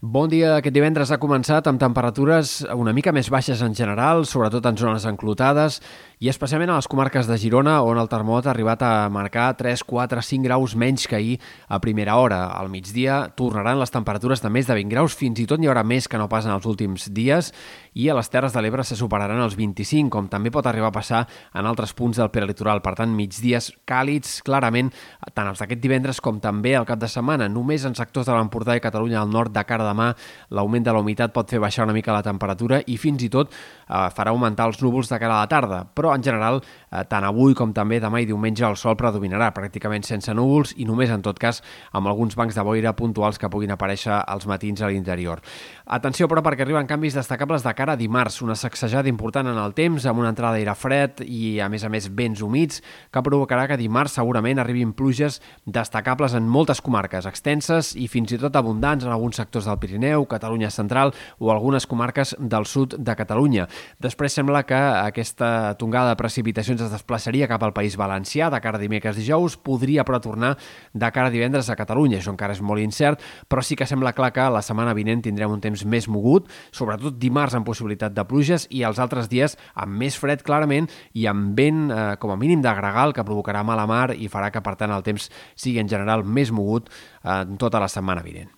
Bon dia. Aquest divendres ha començat amb temperatures una mica més baixes en general, sobretot en zones enclotades, i especialment a les comarques de Girona, on el termòmetre ha arribat a marcar 3, 4, 5 graus menys que ahir a primera hora. Al migdia tornaran les temperatures de més de 20 graus, fins i tot n'hi haurà més que no pas en els últims dies, i a les Terres de l'Ebre se superaran els 25, com també pot arribar a passar en altres punts del peralitoral. Per tant, migdies càlids, clarament, tant els d'aquest divendres com també el cap de setmana. Només en sectors de l'Empordà i Catalunya al nord de cara demà l'augment de la humitat pot fer baixar una mica la temperatura i fins i tot eh, farà augmentar els núvols de cara a la tarda, però en general eh, tant avui com també demà i diumenge el sol predominarà pràcticament sense núvols i només en tot cas amb alguns bancs de boira puntuals que puguin aparèixer als matins a l'interior. Atenció però perquè arriben canvis destacables de cara a dimarts, una sacsejada important en el temps amb una entrada d'aire fred i a més a més vents humits que provocarà que dimarts segurament arribin pluges destacables en moltes comarques extenses i fins i tot abundants en alguns sectors del Pirineu, Catalunya Central o algunes comarques del sud de Catalunya. Després sembla que aquesta tongada de precipitacions es desplaçaria cap al País Valencià de cara a dimecres dijous, podria però tornar de cara a divendres a Catalunya. Això encara és molt incert, però sí que sembla clar que la setmana vinent tindrem un temps més mogut, sobretot dimarts amb possibilitat de pluges i els altres dies amb més fred clarament i amb vent eh, com a mínim de gregal que provocarà mala mar i farà que per tant el temps sigui en general més mogut eh, tota la setmana vinent.